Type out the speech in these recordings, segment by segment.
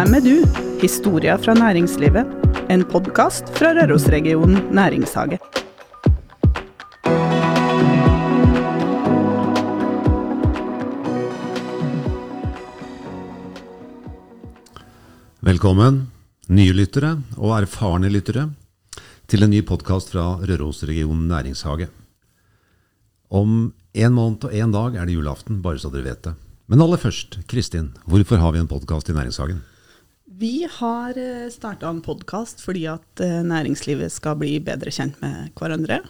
Hvem er du? Historia fra næringslivet. En podkast fra Rørosregionen næringshage. Velkommen, nye lyttere og erfarne lyttere, til en ny podkast fra Rørosregionen næringshage. Om en måned og en dag er det julaften, bare så dere vet det. Men aller først, Kristin, hvorfor har vi en podkast i Næringshagen? Vi har starta en podkast fordi at eh, næringslivet skal bli bedre kjent med hverandre.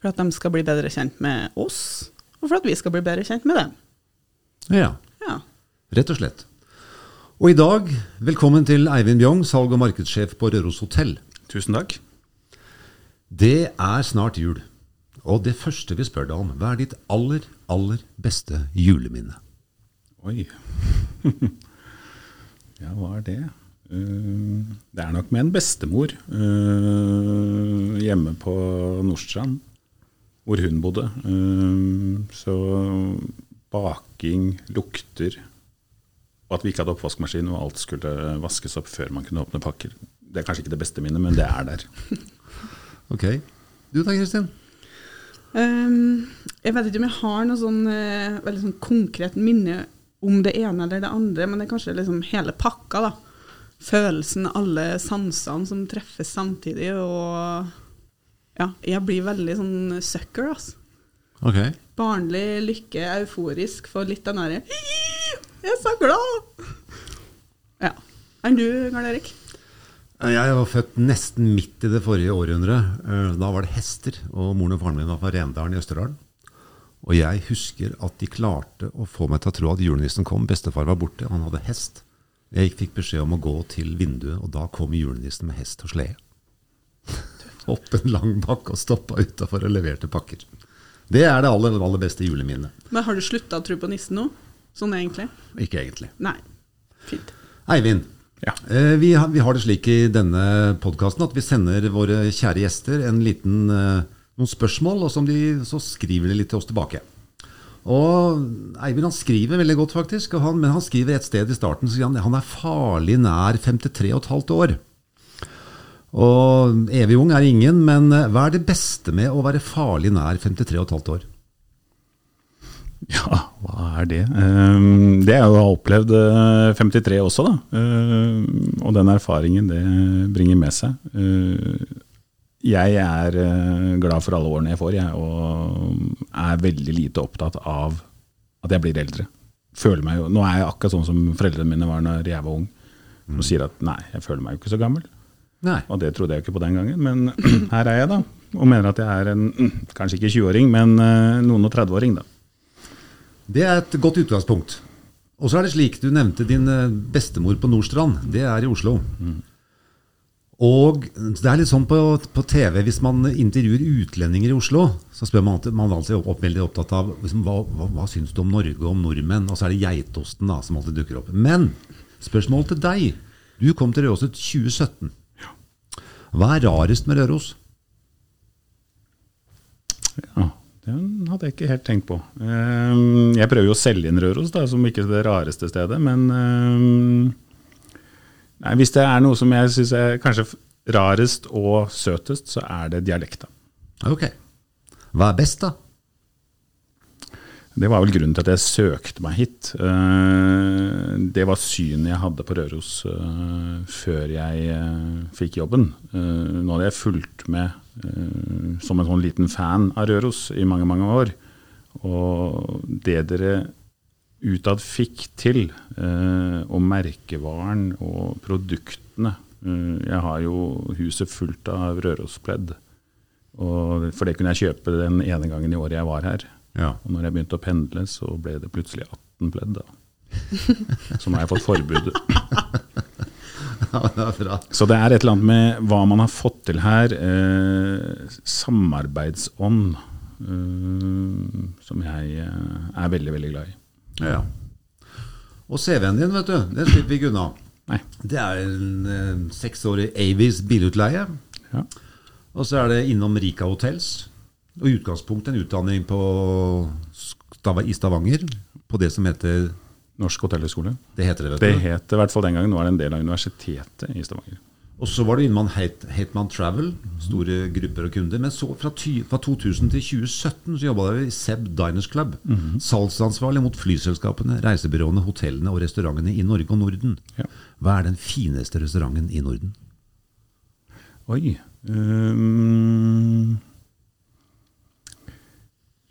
For at de skal bli bedre kjent med oss, og for at vi skal bli bedre kjent med dem. Ja, Ja. rett og slett. Og i dag, velkommen til Eivind Bjong, salg- og markedssjef på Røros hotell. Tusen takk. Det er snart jul. Og det første vi spør deg om, hva er ditt aller, aller beste juleminne? Oi. ja, hva er det? Eh, det er nok med en bestemor eh, hjemme på Nordstrand, hvor hun bodde. Eh, så baking, lukter, og at vi ikke hadde oppvaskmaskin og alt skulle vaskes opp før man kunne åpne pakker. Det er kanskje ikke det beste minnet, men det er der. Ok. Du da, Kristin? Um, jeg vet ikke om jeg har noe sånn uh, veldig sånn konkret minne om det ene eller det andre, men det er kanskje liksom hele pakka, da. Følelsen, alle sansene som treffes samtidig, og ja, jeg blir veldig sånn sucker, altså. Okay. Barnlig lykke, euforisk, for litt den derre Jeg er så glad! Ja. Enn du, Karl Erik? Jeg var født nesten midt i det forrige århundret. Eh, Da var det hester, og moren og faren min var fra Rendalen i Østerdalen. Og jeg husker at de klarte å få meg til å tro at julenissen kom. Bestefar var borte, han hadde hest. Jeg fikk beskjed om å gå til vinduet, og da kom julenissen med hest og slede. Opp en lang bakke og stoppa utafor og leverte pakker. Det er det aller, aller beste juleminnet. Men har du slutta å tro på nissen nå? Sånn egentlig? Ikke egentlig. Nei. Fint. Eivind, Ja. eh, vi, har, vi har det slik i denne podkasten at vi sender våre kjære gjester en liten, eh, noen spørsmål, og som de, så skriver de litt til oss tilbake. Og Eivind han skriver veldig godt, faktisk, han, men han skriver et sted i starten så han han er farlig nær 53,5 år. Og evig ung er ingen, men eh, hva er det beste med å være farlig nær 53,5 år? Ja, hva er det? Ehm, Det er jo å ha opplevd eh, 53 også, da. Ehm, Og den erfaringen det bringer med seg. Jeg er eh, glad for alle årene jeg får, jeg, og er veldig lite opptatt av at jeg blir eldre. Føler meg jo, Nå er jeg akkurat sånn som foreldrene mine var når jeg var ung. Som sier at nei, jeg føler meg jo ikke så gammel. Nei. Og det trodde jeg ikke på den gangen, men her er jeg da. Og mener at jeg er en, kanskje ikke 20-åring, men eh, noen og 30-åring, da. Det er et godt utgangspunkt. Og så er det slik, du nevnte din eh, bestemor på Nordstrand. Det er i Oslo. Og det er litt sånn på, på TV, hvis man intervjuer utlendinger i Oslo, så spør man alltid, man er alltid opp, veldig opptatt av liksom, hva, hva, hva syns du om Norge og om nordmenn? Og så er det geitosten da, som alltid dukker opp. Men spørsmål til deg. Du kom til Røros i 2017. Hva er rarest med Røros? Ja, den hadde jeg ikke helt tenkt på. Ehm, Jeg prøver jo å selge inn Røros da, som ikke det rareste stedet, men ehm, nei, hvis det er noe som jeg syns er kanskje rarest og søtest, så er det dialekta. Ok. Hva er best, da? Det var vel grunnen til at jeg søkte meg hit. Eh, Det var synet jeg hadde på Røros eh, før jeg eh, fikk jobben. Nå hadde jeg fulgt med som en sånn liten fan av Røros i mange, mange år. Og det dere utad fikk til, eh, og merkevaren og produktene eh, Jeg har jo huset fullt av Rørospledd. For det kunne jeg kjøpe den ene gangen i året jeg var her. Ja. Og når jeg begynte å pendle, så ble det plutselig 18 pledd. da. Så nå har jeg fått forbud. det er bra. Så det er et eller annet med hva man har fått til her. Eh, samarbeidsånd. Eh, som jeg eh, er veldig, veldig glad i. Ja. Og CV-en din, vet du, den slipper vi ikke unna. Nei. Det er en eh, seksårig Avis bilutleie. Ja. Og så er det innom Rika Hotels. Og i utgangspunktet en utdanning på i Stavanger på det som heter Norsk hotellhøgskole. Det heter det, vet Det du. het i hvert fall den gangen. Nå er det en del av universitetet i Stavanger. Og så var du innom Hateman Travel, store grupper og kunder. Men så fra, ty, fra 2000 til 2017 så jobba jeg i Seb Diners Club. Salgsansvarlig mot flyselskapene, reisebyråene, hotellene og restaurantene i Norge og Norden. Ja. Hva er den fineste restauranten i Norden? Oi. um,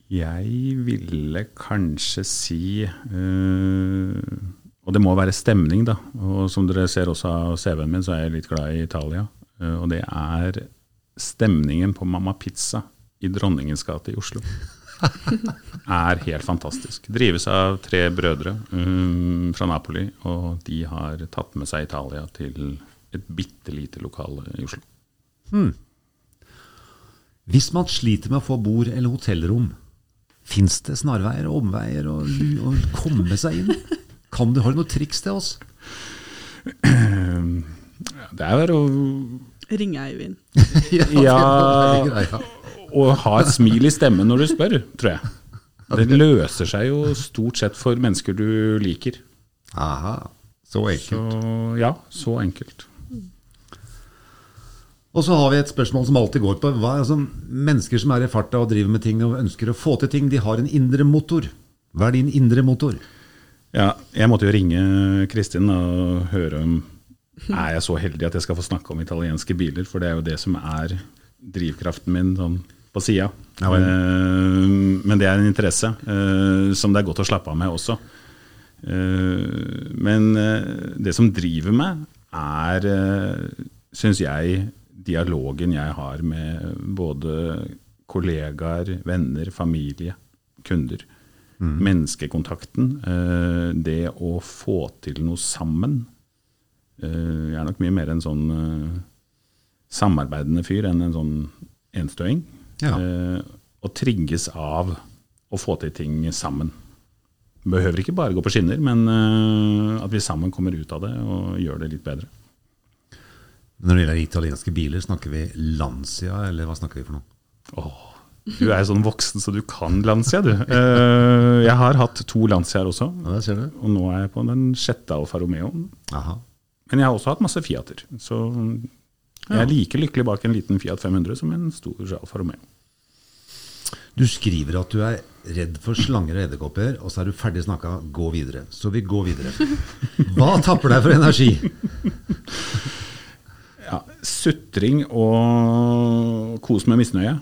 jeg ville kanskje si eh, Og det må være stemning, da. Og som dere ser også av CV-en min, så er jeg litt glad i Italia. Eh, og det er stemningen på Mamma Pizza i Dronningens gate i Oslo. er helt fantastisk. Drives av tre brødre um, fra Napoli, og de har tatt med seg Italia til et bitte lite lokale i Oslo. Hvis man sliter med å få bord eller hotellrom, fins det snarveier og omveier å komme seg inn? Kan du, har du noen triks til oss? Det er å, Ringe Eivind. ja, å ha et smil i stemmen når du spør, tror jeg. Det løser seg jo stort sett for mennesker du liker. Aha, så enkelt. Så ja, så enkelt. Og så har vi et spørsmål som alltid går på hva, altså, Mennesker som er i farta og driver med ting og ønsker å få til ting, de har en indre motor. Hva er din indre motor? Ja, jeg måtte jo ringe Kristin og høre om er jeg så heldig at jeg skal få snakke om italienske biler, for det er jo det som er drivkraften min sånn på sida. Ja. Eh, men det er en interesse uh, som det er godt å slappe av med også. Uh, men det som driver meg, er, uh, syns jeg, dialogen jeg har med både kollegaer, venner, familie, kunder. Menneskekontakten. eh, det å få til noe sammen. Eh, jeg er nok mye mer en sånn eh, samarbeidende fyr enn en sånn enstøing. Ja. Eh, og trigges av å få til ting sammen. Behøver ikke bare gå på skinner, men eh, at vi sammen kommer ut av det og gjør det litt bedre. Når det gjelder italienske biler, snakker vi Lancia, eller hva snakker vi for noe? Åh, du er sånn voksen så du kan Lancia, du. Eh, jeg har hatt to Lanciaer også, Ja, og nå er jeg på den sjette Alfa Romeoen. Aha. Men jeg har også hatt masse Fiater, så jeg er like lykkelig bak en liten Fiat 500 som en stor Alfa Romeo. Du skriver at du er redd for slanger og edderkopper, og så er du ferdig snakka. Gå videre. Så vi går videre. Hva tapper deg for energi? Ja, sutring og kos med misnøye,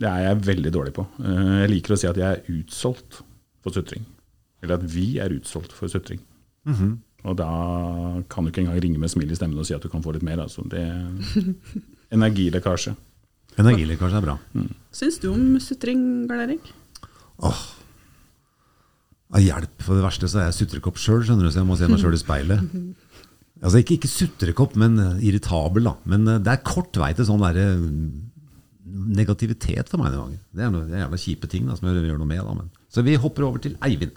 det er jeg veldig dårlig på. Eh, Jeg liker å si at jeg er utsolgt for sutring. Eller at vi er utsolgt for sutring. Og da kan du ikke engang ringe med smil i stemmen og si at du kan få litt mer. Altså. Det Energilekkasje. Energilekkasje er bra. Syns du om sutring, Karl Erik? Av hjelp for det verste så er jeg sutrekopp sjøl, skjønner du, så jeg må se meg sjøl i speilet. Altså Ikke, ikke sutrekopp, men eh, irritabel, da. Men eh, det er kort vei til sånn derre negativitet for meg noen ganger. Det er noe det er jævla kjipe ting da, som jeg gjør noe med. da. Men. Så vi hopper over til Eivind.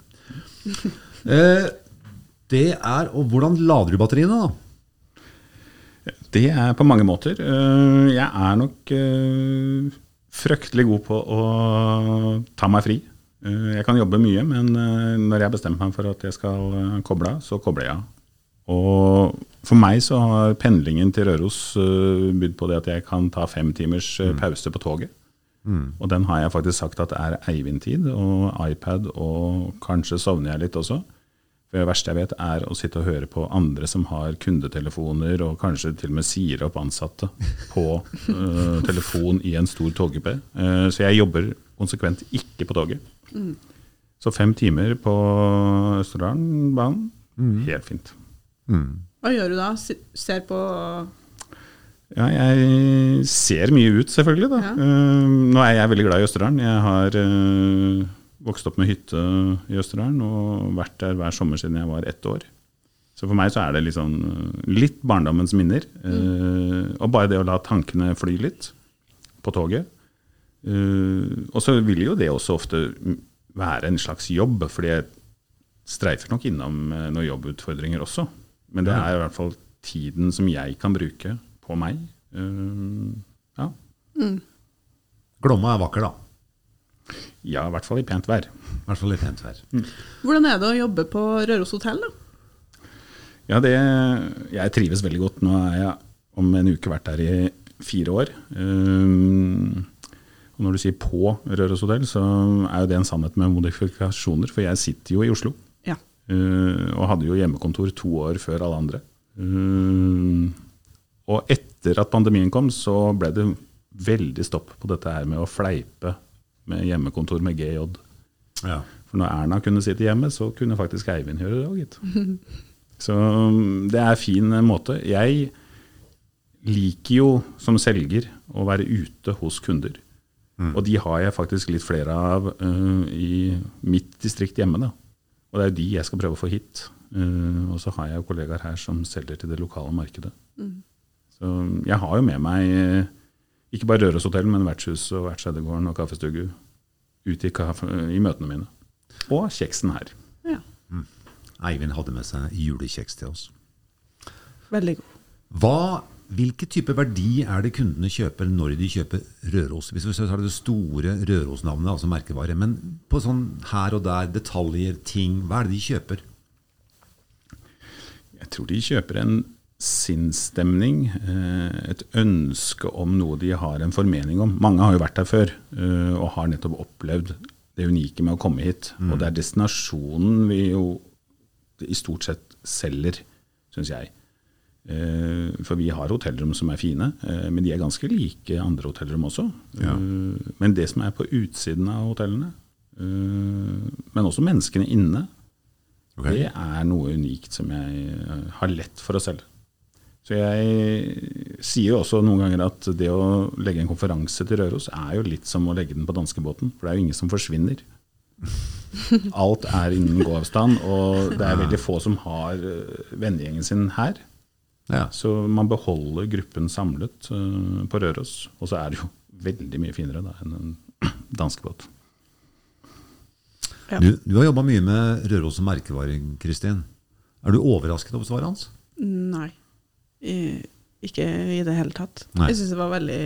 Eh, det er Og hvordan lader du batteriene, da? Det er på mange måter. Eh, Jeg er nok eh, fryktelig god på å ta meg fri. Eh, Jeg kan jobbe mye, men når jeg bestemmer meg for at jeg skal koble av, så kobler jeg av. Og for meg så har pendlingen til Røros uh, bydd på det at jeg kan ta fem timers eh, pause på toget. Og den har jeg faktisk sagt at er Eivind-tid, og iPad, og kanskje sovner jeg litt også. For det verste jeg vet, er å sitte og høre på andre som har kundetelefoner, og kanskje til og med sier opp ansatte på uh, telefon i en stor togkupé. Uh, så jeg jobber konsekvent ikke på toget. Så fem timer på Østerdalen-banen, helt fint. Hva gjør du da? Ser på Ja, jeg ser mye ut, selvfølgelig. Da. Ja. Eh, nå er jeg veldig glad i Østerdalen. Jeg har eh, vokst opp med hytte i Østerdalen og vært der hver sommer siden jeg var ett år. Så for meg så er det sånn, eh, litt barndommens minner. Eh, og bare det å la tankene fly litt på toget. Og så vil jo det også ofte være en slags jobb, fordi jeg streifer nok innom noen jobbutfordringer også. Men det er i hvert fall tiden som jeg kan bruke på meg. Uh, ja. Glomma er vakker, da. ja, i hvert fall i pent vær. I hvert fall i pent vær. Hvordan er det å jobbe på Røros hotell, da? Ja, det, jeg trives veldig godt. Nå er jeg om en uke vært der i fire år. Um, og når du sier på Røros hotell, så er jo det en sannhet med modifikasjoner. For jeg sitter jo i Oslo, og hadde jo hjemmekontor to år før alle andre. Um, og etter at pandemien kom, så ble det veldig stopp på dette her med å fleipe med hjemmekontor med GJ. Ja. For når Erna kunne sitte hjemme, så kunne faktisk Eivind gjøre det òg, gitt. Så um, det er en fin måte. Jeg liker jo som selger å være ute hos kunder. Og de har jeg faktisk litt flere av uh, i mitt distrikt hjemme. da. Og det er jo de jeg skal prøve å få hit. Uh, og så har jeg jo kollegaer her som selger til det lokale markedet. Så um, jeg har jo med meg uh, ikke bare Røroshotellet, men vertshus og vertsedegården og kaffestugu ut i, kaffe, i møtene mine. Og kjeksen her. ja. Eivind hadde med seg julekjeks til oss. Veldig god. Hva, hvilke type verdi er det kundene kjøper når de kjøper Røros? Hvis vi tar det store Røros-navnet, altså merkevare. Men på sånn her og der, detaljer, ting. Hva er det de kjøper? Jeg tror de kjøper en sinnsstemning, eh, et ønske om noe de har en formening om. Mange har jo vært her før eh, og har nettopp opplevd det unike med å komme hit. Og det er destinasjonen vi jo i stort sett selger, syns jeg. Eh, For vi har hotellrom som er fine, eh, men de er ganske like andre hotellrom også. Ja. Eh, Men det som er på utsiden av hotellene, men også menneskene inne, okay. det er noe unikt som jeg har lett for å selge. Så jeg sier jo også noen ganger at det å legge en konferanse til Røros er jo litt som å legge den på danskebåten, for det er jo ingen som forsvinner. Alt er innen gåavstand, og det er veldig få som har vennegjengen sin her. Ja. Så man beholder gruppen samlet uh, på Røros. Og så er det jo veldig mye finere da enn en danskebåt. Ja. Du, du har jobba mye med Røros som merkevare, Kristin. Er du overrasket over svaret hans? Nei. I, ikke i det hele tatt. Nei. Jeg syns det var veldig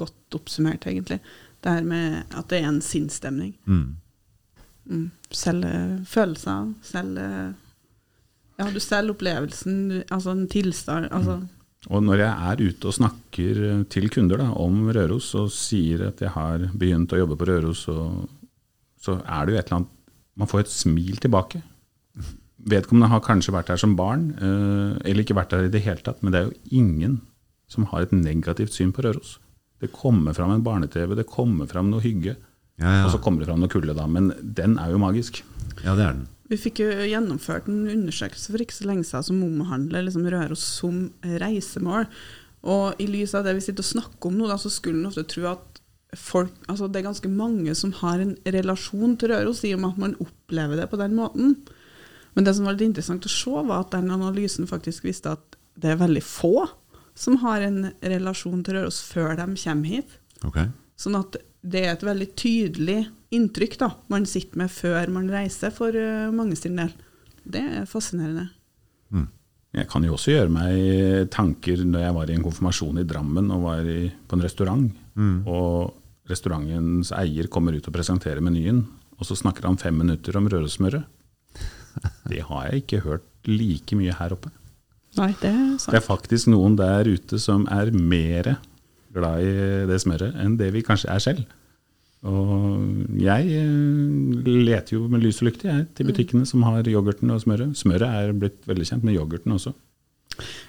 godt oppsummert, egentlig. Det her med at det er en sinnsstemning. Mm. Mm. Selge følelser, selge Ja, du selger opplevelsen, altså en tilstand altså, Og når jeg er ute og snakker eh, til kunder da, om Røros og sier at jeg har begynt å jobbe på Røros, så, så er det jo et eller annet Man får et smil tilbake. Vedkommende har kanskje vært her som barn, eh, eller ikke vært her i det hele tatt, men det er jo ingen som har et negativt syn på Røros. Det kommer fram en barne-TV, det kommer fram noe hygge, Ja, ja. og så kommer det fram noe kulde, da. Men den er jo magisk. ja, det er den. Vi fikk jo gjennomført en undersøkelse for ikke så lenge siden som omhandler liksom Røros som reisemål. Og i lys av det vi sitter og snakker om nå, da, så skulle en ofte tro at folk, altså det er ganske mange som har en relasjon til Røros, i og med at man opplever det på den måten. Men det som var litt interessant å se, var at den analysen faktisk viste at det er veldig få som har en relasjon til Røros før de kommer hit. Okay. Sånn at det er et veldig tydelig inntrykk da, man sitter med før man reiser, for eh, mange sin del. Det er fascinerende. Jeg kan jo også gjøre meg tanker når jeg var i en konfirmasjon i Drammen og var i, på en restaurant, og restaurantens eier kommer ut og presenterer menyen, og så snakker han fem minutter om rørosmøret. Det har jeg ikke hørt like mye her oppe. Nei, det er Det er faktisk noen der ute som er mer glad i det smøret enn det vi kanskje er selv. Og jeg eh, leter jo med lys og lykte jeg, til butikkene som har yoghurten og smøret. Smøret er blitt veldig kjent, men yoghurten også.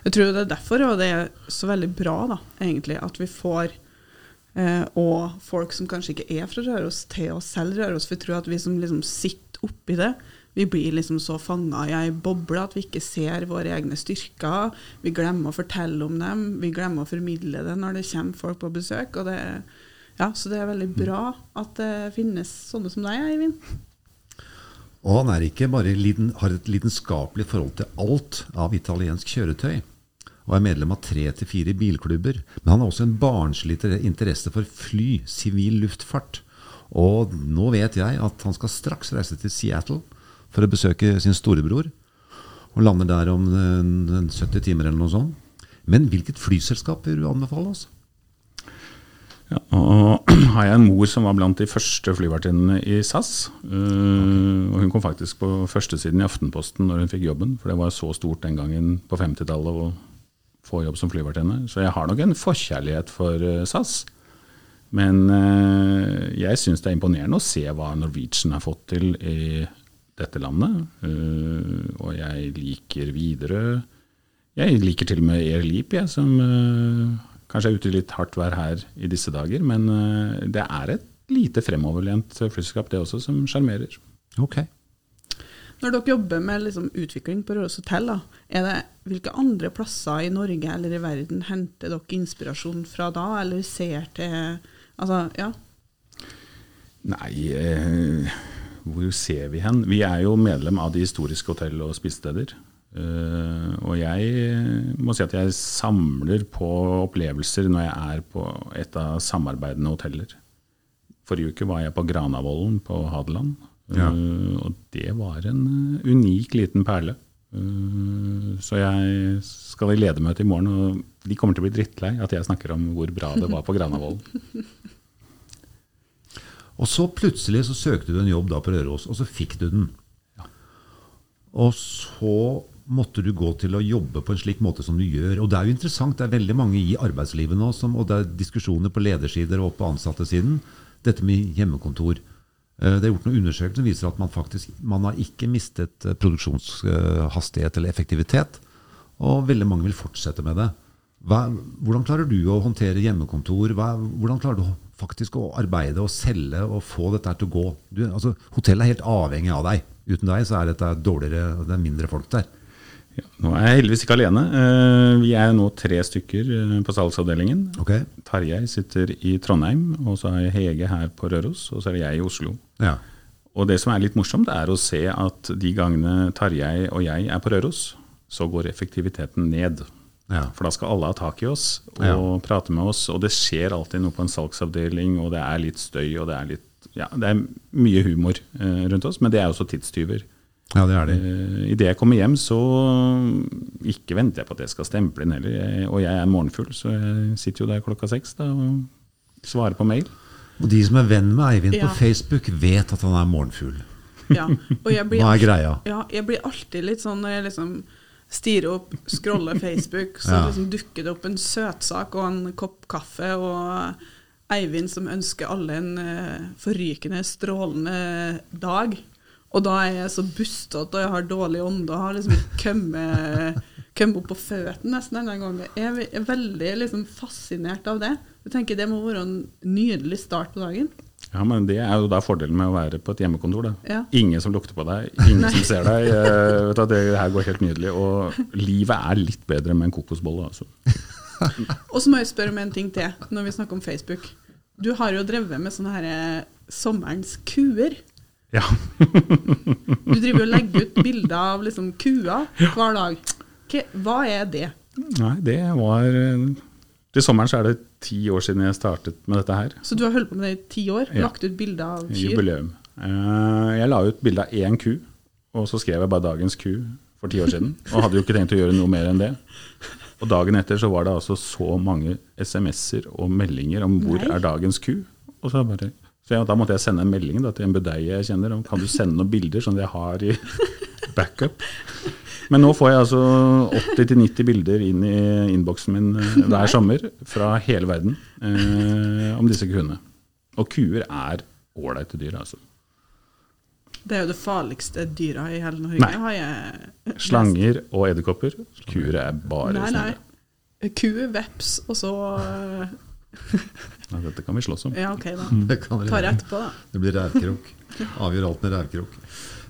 Jeg tror det er derfor og det er så veldig bra da, egentlig, at vi får eh, og folk som kanskje ikke er fra Røros, til å selge Røros. For jeg tror at vi som liksom sitter oppi det, vi blir liksom så fanga i ei boble at vi ikke ser våre egne styrker. Vi glemmer å fortelle om dem, vi glemmer å formidle det når det kommer folk på besøk. og det ja, Så det er veldig bra at det finnes sånne som deg, Eivind. Og han er ikke bare liden, har et lidenskapelig forhold til alt av italiensk kjøretøy, og er medlem av tre til fire bilklubber, men han har også en barnslig interesse for fly, sivil luftfart. Og nå vet jeg at han skal straks reise til Seattle for å besøke sin storebror, og lander der om en- en 70 timer eller noe sånt. Men hvilket flyselskap vil du anbefale oss? Ja, og har jeg en mor som var blant de første flyvertinnene i SAS. Uh, og hun kom faktisk på førstesiden i Aftenposten når hun fikk jobben, for det var så stort den gangen på 50-tallet å få jobb som flyvertinne. Så jeg har nok en forkjærlighet for uh, SAS. Men uh, jeg syns det er imponerende å se hva Norwegian har fått til i dette landet. og jeg liker videre Jeg liker til og med Air Leap, jeg, som Kanskje er ute i litt hardt vær her i disse dager, men eh, det er et lite fremoverlent flyselskap det også, som sjarmerer. Okay. Når dere jobber med liksom utvikling på Røros hotell, da, er det hvilke andre plasser i Norge eller i verden henter dere inspirasjon fra da, eller ser til Altså, ja. Nei, eh, hvor ser vi hen? Vi er jo medlem av de historiske hotell- og spisesteder. Uh, og jeg må si at jeg samler på opplevelser når jeg er på et av samarbeidende hoteller. Forrige uke var jeg på Granavolden på Hadeland. Ja. Uh, og det var en uh, unik liten perle. så jeg skal i ledermøte i morgen, og de kommer til å bli drittlei at jeg snakker om hvor bra det var på Granavolden. og så plutselig så søkte du en jobb da på Røros, og så fikk du den. Ja. Og så måtte du gå til å jobbe på en slik måte som du gjør. Og det er jo interessant, det er veldig mange i arbeidslivet nå, som, og det er diskusjoner på ledersider og på ansattesiden, dette med hjemmekontor. Eh, det er gjort noen undersøkelser som viser at man faktisk man har ikke mistet eh, produksjonshastighet eller effektivitet. Og veldig mange vil fortsette med det. Hva, hvordan klarer du å håndtere hjemmekontor? Hva, hvordan klarer du faktisk å arbeide og selge og få dette til å gå? Du, altså, hotellet er helt avhengig av deg. Uten deg så er dette dårligere, det er mindre folk der. Ja, nå er jeg heldigvis ikke alene. Eh, vi er nå tre stykker eh, på salgsavdelingen. Okay. Tarjei sitter i Trondheim, og så har jeg Hege her på Røros, og så er det jeg i Oslo. Ja. Og det som er litt morsomt, er å se at de gangene Tarjei og jeg er på Røros, så går effektiviteten ned. Ja. For da skal alle ha tak i oss og ja. prate med oss. Og det skjer alltid noe på en salgsavdeling, og det er litt støy, og det er litt ja, det er mye humor eh, rundt oss, men det er også tidstyver. Ja, det er det. Eh, Idet jeg kommer hjem, så ikke venter jeg på at jeg skal stemple inn heller. Jeg, og jeg er morgenfull, så jeg sitter jo der klokka seks da, og svarer på mail. Og de som er venn med Eivind ja. på Facebook, vet at han er morgenfugl. Ja, Hva er greia? Ja, jeg blir alltid litt sånn når jeg liksom stirer opp, scroller Facebook, så ja. liksom dukker det opp en søtsak og en kopp kaffe. og Eivind som ønsker alle en uh, forrykende, strålende dag. Og da er jeg så bustete og jeg har dårlig ånde og har liksom kommet opp på føttene nesten denne gangen. Jeg er veldig liksom fascinert av det. Jeg tenker Det må være en nydelig start på dagen. Ja, men Det er jo da fordelen med å være på et hjemmekontor. da. Ja. Ingen som lukter på deg, ingen som ser deg. Uh, vet du, det her går helt nydelig. Og livet er litt bedre med en kokosbolle. altså. og så må jeg spørre om en ting til når vi snakker om Facebook. Du har jo drevet med sånne her eh, sommerens kuer. Ja. du driver og legger ut bilder av liksom kuer hver dag. Hva er det? Nei, det var Til sommeren så er det ti år siden jeg startet med dette her. Så du har holdt på med det i ti år? Ja. Lagt ut bilder av kyr? Jubileum. Eh, jeg la ut bilde av én ku, og så skrev jeg bare 'dagens ku' for ti år siden. Og hadde jo ikke tenkt å gjøre noe mer enn det. Og dagen etter så var det altså så mange SMS-er og meldinger om hvor Nei. er dagens ku. Og så bare så jeg, da måtte jeg sende en melding da, til en budeie jeg kjenner om kan du sende noen bilder sånn jeg har i backup. Men nå får jeg altså 80-90 bilder inn i innboksen min eh, hver sommer fra hele verden eh, om disse kuene. Og kuer er ålreite dyr, altså. Det er jo det farligste dyra i hele Norge. Nei. Slanger og edderkopper. Kuer er bare nei, nei. Ku, veps og så ja, dette kan vi slåss om. Ja, ok da. Mm. Det kan Tar etterpå, da. Det blir rævkrok. Avgjør alt med rævkrok.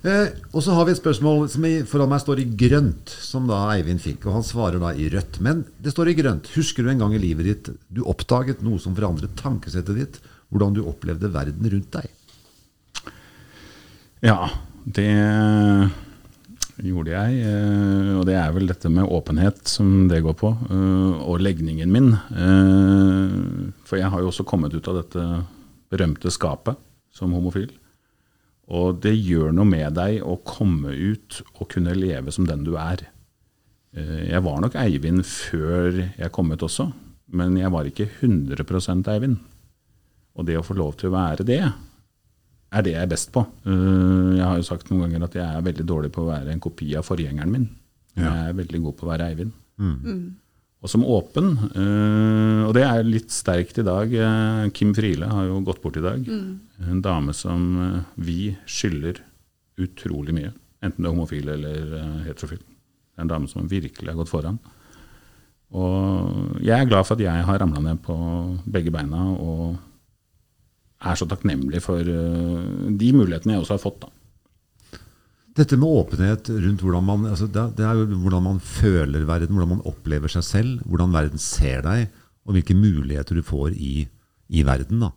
Eh, og så har vi et spørsmål som i, foran meg står i grønt, som da Eivind fikk. Og han svarer da i rødt. Men det står i grønt. Husker du en gang i livet ditt du oppdaget noe som forandret tankesettet ditt? Hvordan du opplevde verden rundt deg? Ja, det gjorde jeg. Eh, og det er vel dette med åpenhet som det går på. Eh, og legningen min. Eh, for jeg har jo også kommet ut av dette berømte skapet som homofil. Og det gjør noe med deg å komme ut og kunne leve som den du er. Jeg var nok Eivind før jeg kom ut også, men jeg var ikke 100% Eivind. Og det å få lov til å være det, er det jeg er best på. Eh, jeg har jo sagt noen ganger at jeg er veldig dårlig på å være en kopi av forgjengeren min. Jeg er veldig god på å være Eivind. Og som åpen, eh, og det er litt sterkt i dag eh, Kim Friele har jo gått bort i dag. En dame som vi skylder utrolig mye. Enten det er homofil eller heterofil. Det er en dame som virkelig har gått foran. Og jeg er glad for at jeg har ramla ned på begge beina og er så takknemlig for eh, de mulighetene jeg også har fått. da. Dette med åpenhet rundt hvordan man, altså det, det er jo hvordan man føler verden, hvordan man opplever seg selv, hvordan verden ser deg, og hvilke muligheter du får i, i verden. Da.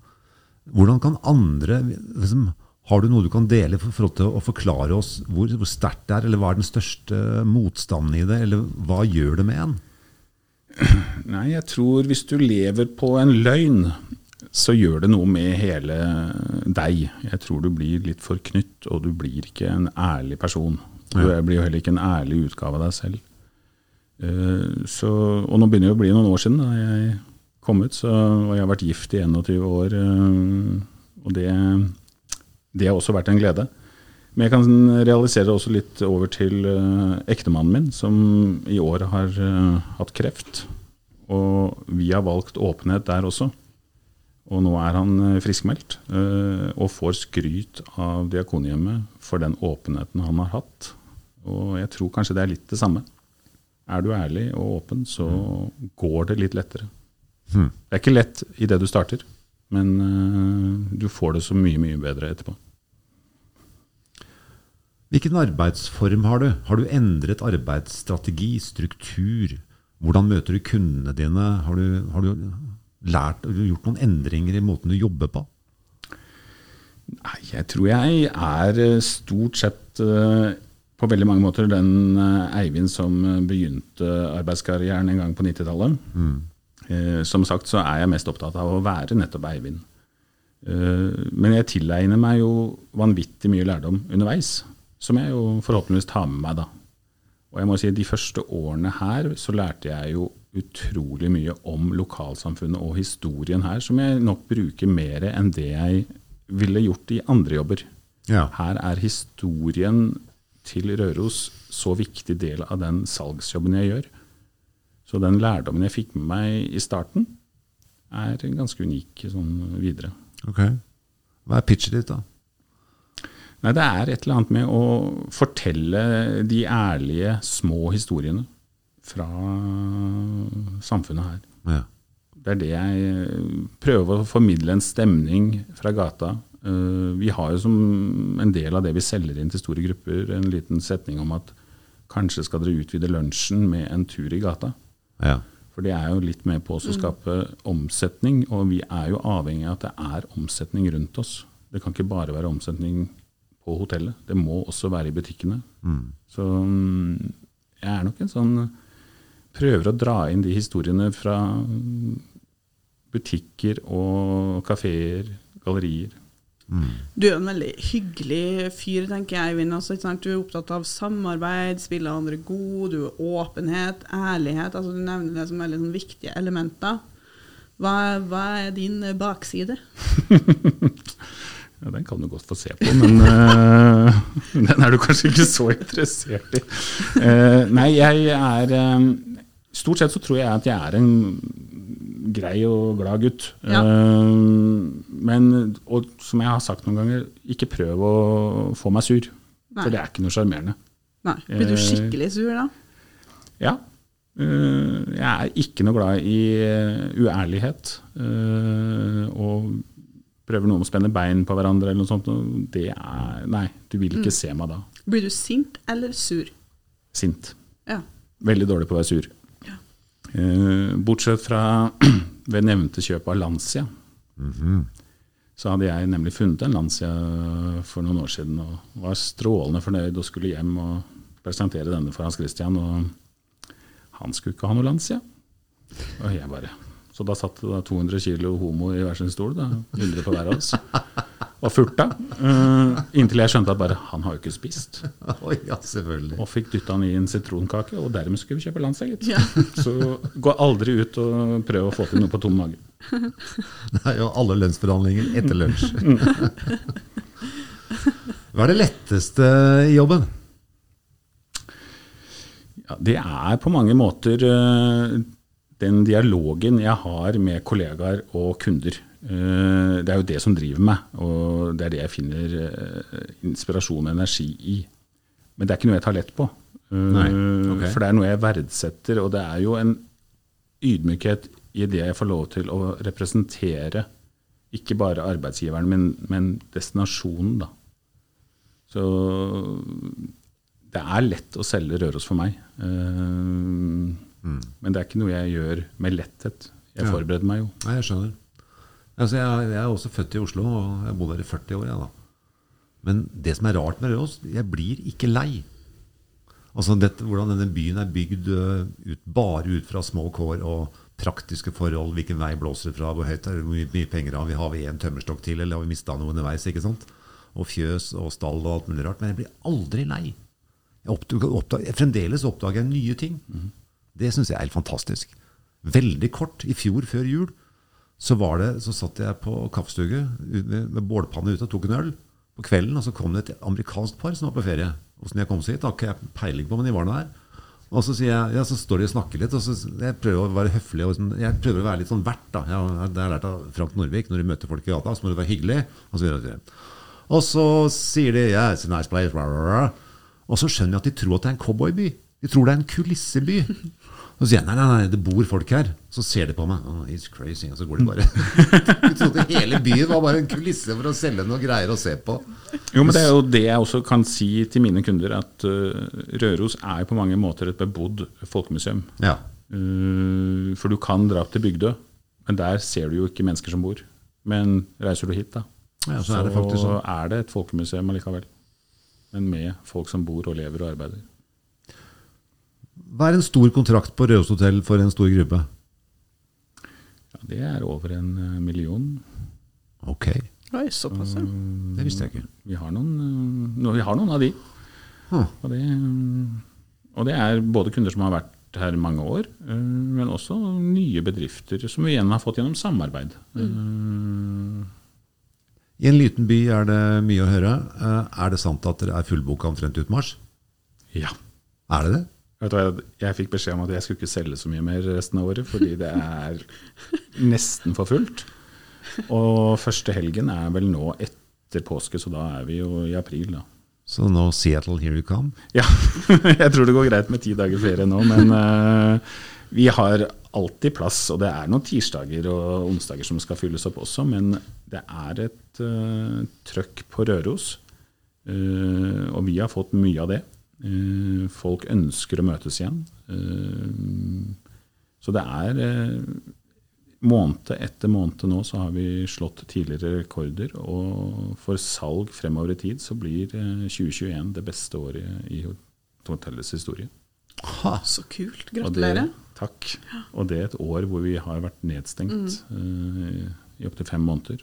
Hvordan kan andre liksom, Har du noe du kan dele for, for å forklare oss hvor, hvor sterkt det er, eller hva er den største motstanden i det, eller hva gjør det med en? Nei, jeg tror hvis du lever på en løgn, så gjør det noe med hele deg. Jeg tror du blir litt forknytt, og du blir ikke en ærlig person. Du blir jo heller ikke en ærlig utgave av deg selv. Eh, Så, og nå begynner det å bli noen år siden da jeg kom ut, så, og jeg har vært gift i 21 år. eh, Og det, det har også vært en glede. Men jeg kan realisere det også litt over til eh, ektemannen min, som i år har hatt kreft. Og vi har valgt åpenhet der også. Og nå er han eh, friskmeldt eh, og får skryt av Diakonhjemmet for den åpenheten han har hatt. Og jeg tror kanskje det er litt det samme. Er du ærlig og åpen, så går det litt lettere. Mm. Det er ikke lett i det du starter, men eh, du får det så mye, mye bedre etterpå. Hvilken arbeidsform har du? Har du endret arbeidsstrategi, struktur? Hvordan møter du kundene dine? Har du, har du, lært, og gjort noen endringer i måten du jobber på? Nei, jeg tror jeg er eh, stort sett eh, på veldig mange måter den eh, Eivind som begynte arbeidskarrieren en gang på 90-tallet. Mm. Som sagt så er jeg mest opptatt av å være nettopp Eivind. Men jeg tilegner meg jo vanvittig mye lærdom underveis, som jeg jo forhåpentligvis tar med meg da. Og jeg må si de første årene her så lærte jeg jo utrolig mye om lokalsamfunnet og historien her, som jeg nok bruker mer enn det jeg ville gjort i andre jobber. Ja. Her er historien til Røros så viktig del av den salgsjobben jeg gjør. Så den lærdommen jeg fikk med meg i starten, er ganske unik sånn videre. Ok. Hva er pitchet ditt, da? Nei, det er et eller annet med å fortelle de ærlige, små historiene fra samfunnet her. Ja. Det er det jeg prøver å formidle en stemning fra gata. Eh, Vi har jo som en del av det vi selger inn til store grupper, en liten setning om at kanskje skal dere utvide lunsjen med en tur i gata. ja. For det er jo litt med på å skape omsetning, og vi er jo avhengig av at det er omsetning rundt oss. Det kan ikke bare være omsetning på hotellet, det må også være i butikkene. Så mm, jeg er nok en sånn Prøver å dra inn de historiene fra mm, butikker og kafeer, gallerier. Du er en veldig hyggelig fyr, tenker jeg, Eivind. Altså, ikke sant? Du er opptatt av samarbeid, spille andre god, du er åpenhet, ærlighet. Altså, du nevner det som veldig sånn, viktige elementer. Hva, hva er din bakside? Ja, Den kan du godt få se på, men uh, den er du kanskje ikke så interessert i. Uh, nei, jeg er eh, Stort sett så tror jeg at jeg er en grei og glad gutt. Ja. Eh, men, og som jeg har sagt noen ganger, ikke prøv å få meg sur. Nei. For det er ikke noe sjarmerende. Nei. Blir du Eh, skikkelig sur da? Ja. eh, jeg er ikke noe glad i uærlighet. og prøver noen å spenne bein på hverandre eller noe sånt. Det er Nei, du vil ikke se meg da. Blir du sint eller sur? Sint. Ja. Veldig dårlig på å være sur. Eh, bortsett fra ved nevnte kjøp av Lancia. Så hadde jeg nemlig funnet en Lancia for noen år siden og var strålende fornøyd og skulle hjem og presentere denne for Hans Christian. Og han skulle ikke ha noe Lancia. Og jeg bare Så da satt det 200 kilo homo i hver sin stol, da, 100 på hver av oss, og furta. Uh, inntil jeg skjønte at bare han har jo ikke spist. Oh, ja, selvfølgelig. Og fikk dytta han i en sitronkake, og dermed skulle vi kjøpe gitt. Ja. Så gå aldri ut og prøv å få til noe på tom mage. Er jo alle lønnsforhandlinger etter lunsj. Hva er det letteste i jobben? Ja, det er på mange måter eh, den dialogen jeg har med kollegaer og kunder. Eh, det er jo det som driver meg, og det er det jeg finner eh, inspirasjon og energi i. Men det er ikke noe jeg tar lett på. Nei, okay. For det er noe jeg verdsetter, og det er jo en ydmykhet i det jeg får lov til å representere ikke bare arbeidsgiveren, men, men destinasjonen, da. Så det er lett å selge Røros for meg. Eh, Men det er ikke noe jeg gjør med letthet. Jeg Ja. forbereder meg jo. Nei, jeg skjønner. Altså, jeg, jeg er også født i Oslo, og jeg har bodd her i 40 år. Jeg, da. Men det som er rart med Røros, jeg blir ikke lei. Altså dette, Hvordan denne byen er bygd ut, bare ut fra små kår og praktiske forhold. Hvilken vei blåser det fra, hvor høyt er det, hvor mye, penger har vi, har vi en tømmerstokk til, eller har vi mista noe underveis? ikke sant? Og fjøs og stall og alt mulig rart. Men jeg blir aldri lei. Jeg oppdager, oppdager, fremdeles oppdager jeg nye ting. Det syns jeg er helt fantastisk. Veldig kort, i fjor før jul, så, var det, så satt jeg på kaffestuget med, bålpanne ute og tok en øl. På kvelden og så kom det et amerikansk par som var på ferie. Åssen jeg kom så hit, har ikke jeg peiling på, men de var nå her. Og så, sier jeg, ja, så står de og snakker litt, og så jeg prøver å være høflig. Og sånn, jeg prøver å være litt sånn vert. da. Jeg, det har jeg lært av Frank Norvik. Når du møter folk i gata, så må du være hyggelig. Og så, videre, og så, sier de yeah, it's a nice place, blah, blah, blah. Og så skjønner jeg at de tror at det er en cowboyby. De tror det er en kulisseby. Så sier jeg nei, nei, nei, det bor folk her. Så ser de på meg. Oh, it's crazy. Og så går de bare. De trodde hele byen var bare en kulisse for å selge noe greier å se på. Jo, men Det er jo det jeg også kan si til mine kunder, at uh, Røros er på mange måter et bebodd folkemuseum. Ja. Uh, for du kan dra til Bygdø, men der ser du jo ikke mennesker som bor. Men reiser du hit, da, Ja, så er det faktisk sånn. er det et folkemuseum allikevel. Men med folk som bor og lever og arbeider. Hva er en stor kontrakt på Røros hotell for en stor gruppe? Ja, det er over en eh, million. Ok, Oi, såpass, ja. det visste jeg ikke. Vi har noen, eh, vi har noen av de. Huh. Og det, og det er både kunder som har vært her i mange år, eh, men også nye bedrifter som vi igjen har fått gjennom samarbeid. Mm. I en liten by er det mye å høre. Er det sant at dere er fullboka omtrent ut mars? Ja. Er det det? Vet du hva, Jeg fikk beskjed om at jeg skulle ikke selge så mye mer resten av året, fordi det er nesten for fullt. Og første helgen er vel nå etter påske, så da er vi jo i april, da. Så nå Seattle, here you come. Ja, jeg tror det går greit med ti dager ferie nå, men uh, vi har alltid plass. Og det er noen tirsdager og onsdager som skal fylles opp også, men det er et uh, trøkk på Røros. Uh, og vi har fått mye av det. Eh, folk ønsker å møtes igjen. Eh, så det er eh, Måned etter måned nå så har vi slått tidligere rekorder. Og for salg fremover i tid så blir eh, 2021 det beste året i hotellets historie. Ha. Så kult. Gratulerer. takk. Og det er et år hvor vi har vært nedstengt eh, i opptil fem måneder.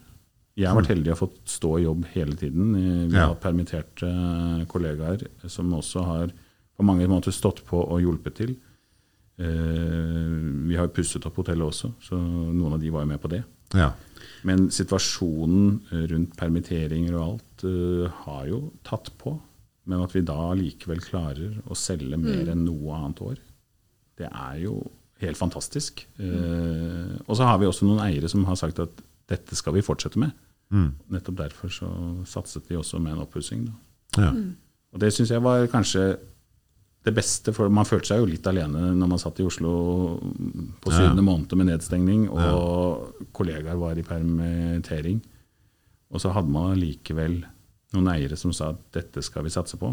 Jeg har vært heldig og fått stå i jobb hele tiden. Eh, Vi har ja. permitterte eh, kollegaer som også har på mange måter stått på og hjulpet til. Eh, vi har pusset opp hotellet også, så noen av de var jo med på det. Ja. Men situasjonen rundt permitteringer og alt har jo tatt på. Men at vi da likevel klarer å selge mer enn noe annet år, det er jo helt fantastisk. Eh, og så har vi også noen eiere som har sagt at dette skal vi fortsette med. Nettopp derfor så satset de også med en oppussing. ja. Og det syns jeg var kanskje det beste, for man følte seg jo litt alene når man satt i Oslo på Ja. syvende måned med nedstengning, og kollegaer var i permittering. Og så hadde man allikevel noen eiere som sa at dette skal vi satse på.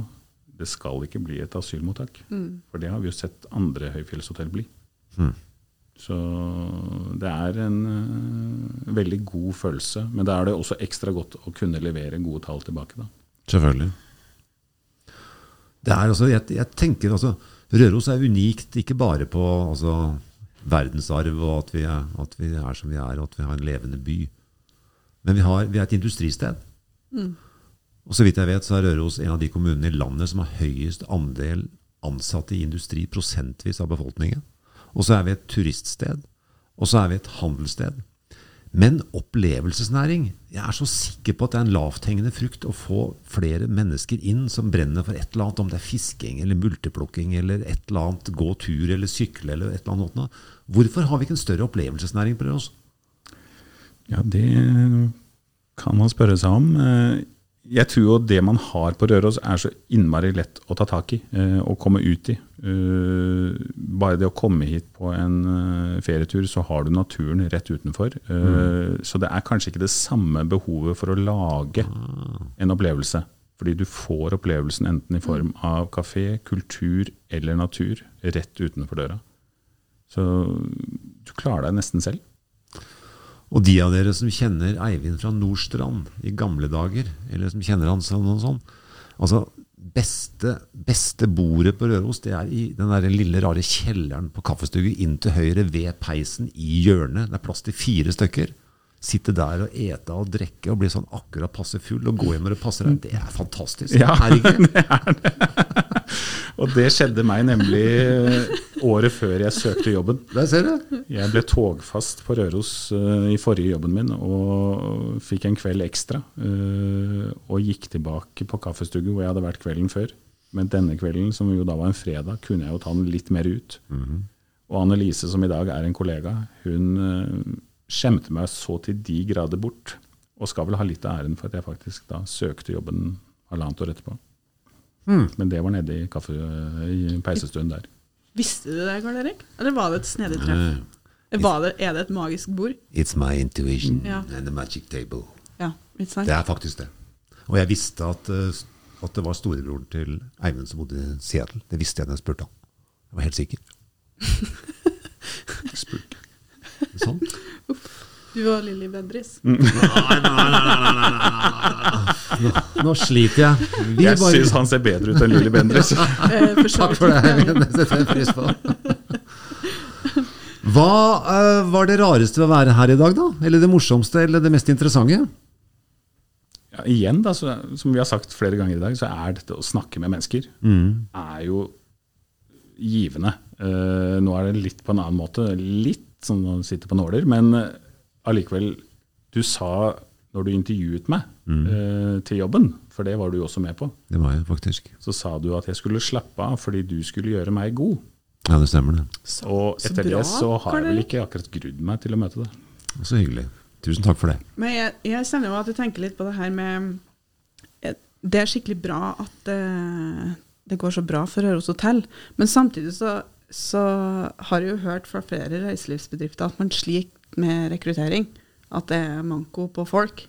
Det skal ikke bli et asylmottak. For det har vi jo sett andre høyfjellshotell bli. Mm. Så det er en uh, veldig god følelse. Men da er det også ekstra godt å kunne levere gode tall tilbake. da. Selvfølgelig. Det er altså, jeg, jeg tenker altså, Røros er unikt ikke bare på altså, verdensarv og at vi, er, at vi er som vi er, og at vi har en levende by. Men vi, har, vi er et industristed. Og så vidt jeg vet, så er Røros en av de kommunene i landet som har høyest andel ansatte i industri prosentvis av befolkningen. Og så er vi et turiststed. Og så er vi et handelssted. Men opplevelsesnæring Jeg er så sikker på at det er en lavthengende frukt å få flere mennesker inn som brenner for et eller annet, om det er fisking eller multeplukking eller et eller annet, gå tur eller sykle eller et eller annet. Hvorfor har vi ikke en større opplevelsesnæring på Røros? Ja, det kan man spørre seg om. Eh, Jeg tror jo det man har på Røros er så innmari lett å ta tak i eh, og komme ut i. Eh, Bare det å komme hit på en eh, ferietur, så har du naturen rett utenfor. Mm. Så det er kanskje ikke det samme behovet for å lage en opplevelse. Fordi du får opplevelsen enten i form av kafé, kultur eller natur rett utenfor døra. Så du klarer deg nesten selv. Og de av dere som kjenner Eivind fra Nordstrand i gamle dager, eller som kjenner han som noe sånn altså beste, beste bordet på Røros, det er i den der lille rare kjelleren på kaffestugget inn til høyre ved peisen i hjørnet. Det er plass til fire stykker. Sitte der og ete og drikke og bli sånn akkurat passe full og gå hjem når det passer deg. Det er fantastisk. Ja. det Er det? Og det skjedde meg nemlig eh, året før jeg søkte jobben. Der ser du. Jeg ble togfast på Røros uh, i forrige jobben min og fikk en kveld ekstra. Uh, og gikk tilbake på kaffestugget hvor jeg hadde vært kvelden før. Men denne kvelden, som jo da var en fredag, kunne jeg jo ta den litt mer ut. Og Annelise, som i dag er en kollega, hun uh, skjemte meg så til de grader bort. Og skal vel ha litt av æren for at jeg faktisk da søkte jobben halvannet år etterpå. Men det var nede i, kaffe, i peisestuen der. Visste du det, Karl Erik? Eller var det et snedig treff? Var det, er det et magisk bord? It's my intuition Ja. and the magic table. Ja? Det er faktisk det. Og jeg visste at, eh, at det var storebroren til Eivind som bodde i Seattle. Det visste jeg da jeg spurte han. Jeg var helt sikker. Spurte. Sånn. Du og Lilly Bendriss. Nei, nei, nei, nei. Nå, sliter jeg. Vi Jeg bare- syns han ser bedre ut enn Lilly Bendriss. Eh, Takk for det, Eivind. Det setter jeg pris på. Hva eh, var det rareste ved å være her i dag, da? Eller det morsomste, eller det mest interessante? Ja, igjen, da, så, som vi har sagt flere ganger i dag, så er dette å snakke med mennesker er jo givende. Uh, nå er det litt på en annen måte, litt sånn å sitte på nåler, men eh, allikevel Du sa når du intervjuet meg eh, til jobben, for det var du også med på, Det var jeg faktisk. så sa du at jeg skulle slappe av fordi du skulle gjøre meg god. Ja, det stemmer det. Og så etter bra, det så har jeg vel ikke akkurat grudd meg til å møte det. Så hyggelig. Tusen takk for det. Men jeg, jeg kjenner jo at du tenker litt på det her med eh, Det er skikkelig bra at eh, det går så bra for Røros hotell, men samtidig så, så har jeg jo hørt fra flere reiselivsbedrifter at man sliter med rekruttering. At det er manko på folk.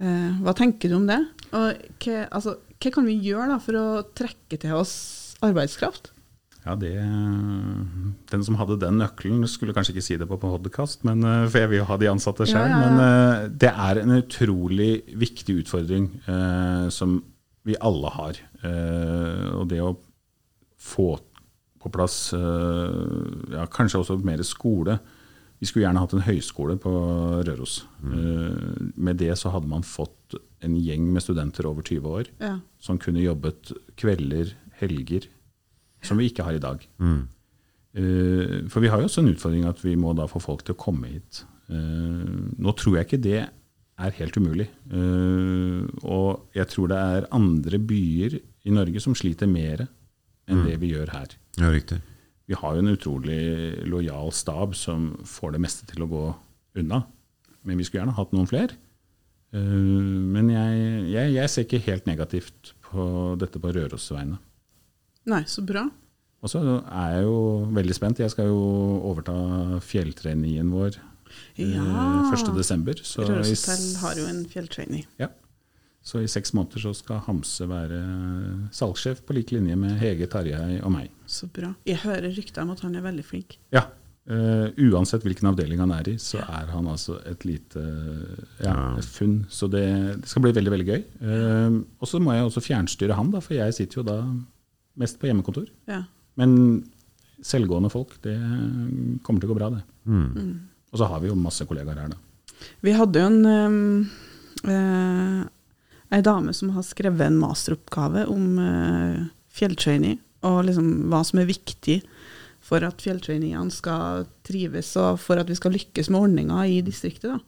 Eh, hva tenker du om det? Og hva, altså, hva kan vi gjøre da for å trekke til oss arbeidskraft? Ja, det, Den som hadde den nøkkelen, skulle kanskje ikke si det på podkast, men, eh, for jeg vil jo ha de ansatte sjøl. Ja, ja, ja. Men eh, det er en utrolig viktig utfordring eh, som vi alle har. Eh, og det å få på plass eh, ja, kanskje også mer skole. Vi skulle gjerne hatt en høyskole på Røros. Mm. med det så hadde man fått en gjeng med studenter over 20 år Ja. som kunne jobbet kvelder, helger, som vi ikke har i dag. Mm. for vi har jo også en utfordring at vi må da få folk til å komme hit. Eh, nå tror jeg ikke det er helt umulig. Eh, og jeg tror det er andre byer i Norge som sliter mer enn det vi gjør her. Ja, riktig. Vi har jo en utrolig lojal stab som får det meste til å gå unna. Men vi skulle gjerne hatt noen flere. Eh, Men jeg, jeg, jeg ser ikke helt negativt på dette på Røros vegne. Nei, så bra. Og så er jeg jo veldig spent. Jeg skal jo overta fjelltreningen vår eh, Ja. 1.12. Så, Røros hotell har jo en fjelltrening. ja. Så i seks måneder så skal Hamse være salgssjef på lik linje med Hege Tarjei og meg. Så bra. Jeg hører rykter om at han er veldig flink. Ja. Uh, uansett hvilken avdeling han er i, så er han altså et lite ja, Ja. et funn. Så det, det skal bli veldig veldig gøy. Uh, og så må jeg også fjernstyre han, da, for jeg sitter jo da mest på hjemmekontor. Ja. Men selvgående folk, det kommer til å gå bra, det. Mm. Og så har vi jo masse kollegaer her, da. Vi hadde jo en um, eh, ei dame som har skrevet en masteroppgave om uh, fjelltraining, og liksom hva som er viktig for at fjelltrainingene skal trives, og for at vi skal lykkes med ordninga i distriktet. da.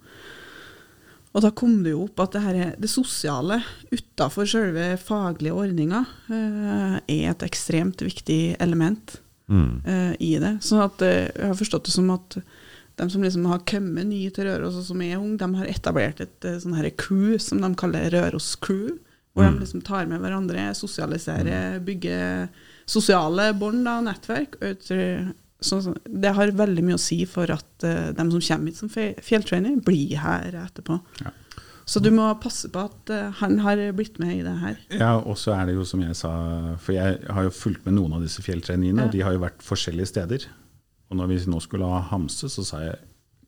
Og da kom det jo opp at det, her, er- det sosiale utafor selve faglige ordninga uh, er et ekstremt viktig element Mm. uh, i det. Så at, eh, jeg har forstått det som at de som liksom har kommet nye til Røros, og som er unge, de har etablert et eh, sånn her crew som de kaller Røros Crew. Hvor Mm. de liksom tar med hverandre, sosialiserer, bygger sosiale bånd og nettverk. Og jeg tror- Så, så, det har veldig mye å si for at eh, de som kommer hit som fjelltrainer, blir her etterpå. Ja. Så du må passe på at eh, han har blitt med i det her. Ja, og så er det jo som jeg sa, for jeg har jo fulgt med noen av disse fjelltreningene, Ja. og de har jo vært forskjellige steder. Og når vi nå skulle ha Hamse, så sa jeg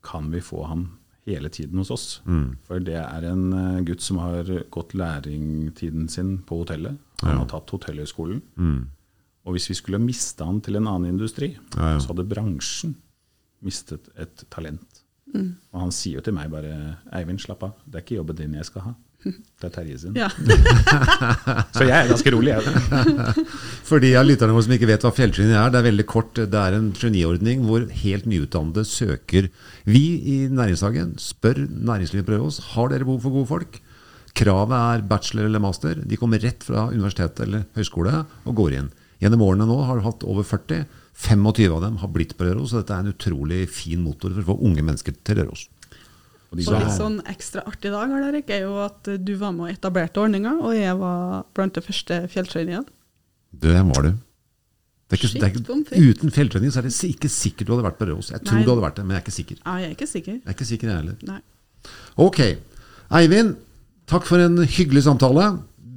kan vi få han hele tiden hos oss? Mm. For det er en eh, gutt som har gått læringtiden sin på hotellet. Han Ja. har tatt hotellhøyskolen. Mm. Og hvis vi skulle miste han til en annen industri, Ja, ja. så hadde bransjen mistet et talent. Mm. Og han sier jo til meg bare 'Eivind, slapp av. Det er ikke jobben din jeg skal ha. Det er Terje sin'. Ja. Så jeg er ganske rolig, jeg. For de av lytterne våre som ikke vet hva fjelltraining er, det er veldig kort. Det er en geniordning hvor helt nyutdannede søker Vi i Næringshagen spør næringslivet prøver oss har dere behov for gode folk. Kravet er bachelor eller master. De kommer rett fra universitet eller høyskole og går inn. Gjennom årene nå har du hatt over 40. 25 av dem har blitt på Røros, og dette er en utrolig fin motor for å få unge mennesker til Røros. Og som litt sånn ekstra artig dag er jo at du var med og etablerte ordninga, og jeg var blant de første fjelltrainerne. Det var du. Det er ikke, det er ikke, uten fjelltrening så er det ikke sikkert du hadde vært på Røros. Jeg tror Nei. du hadde vært det, men jeg er ikke sikker. Ja, jeg er ikke sikker. Jeg er ikke sikker jeg heller. Nei. Ok. Eivind, takk for en hyggelig samtale.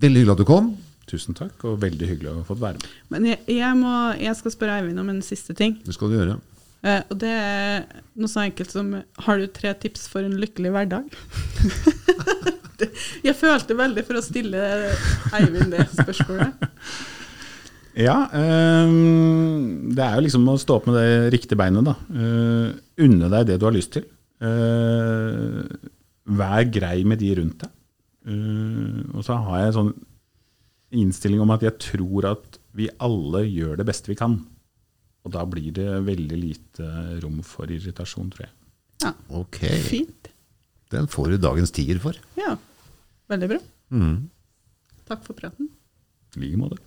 Veldig hyggelig at du kom. Tusen takk, og veldig hyggelig å ha fått være med. Men jeg, jeg, må, jeg skal spørre Eivind om en siste ting. Det skal du gjøre. Eh, og det er noe så enkelt som Har du tre tips for en lykkelig hverdag? Jeg følte veldig for å stille Eivind det spørsmålet. Ja, ehm, det er jo liksom å stå opp med det riktige beinet, da. Uh, unne deg det du har lyst til. Eh, vær grei med de rundt deg. Eh, og så har jeg en sånn innstilling om at jeg tror at vi alle gjør det beste vi kan. Og da blir det veldig lite rom for irritasjon, tror jeg. Ja. Ok. Fint. Den får du dagens tier for. Ja. Veldig bra. Mm. Takk for praten. I like måte.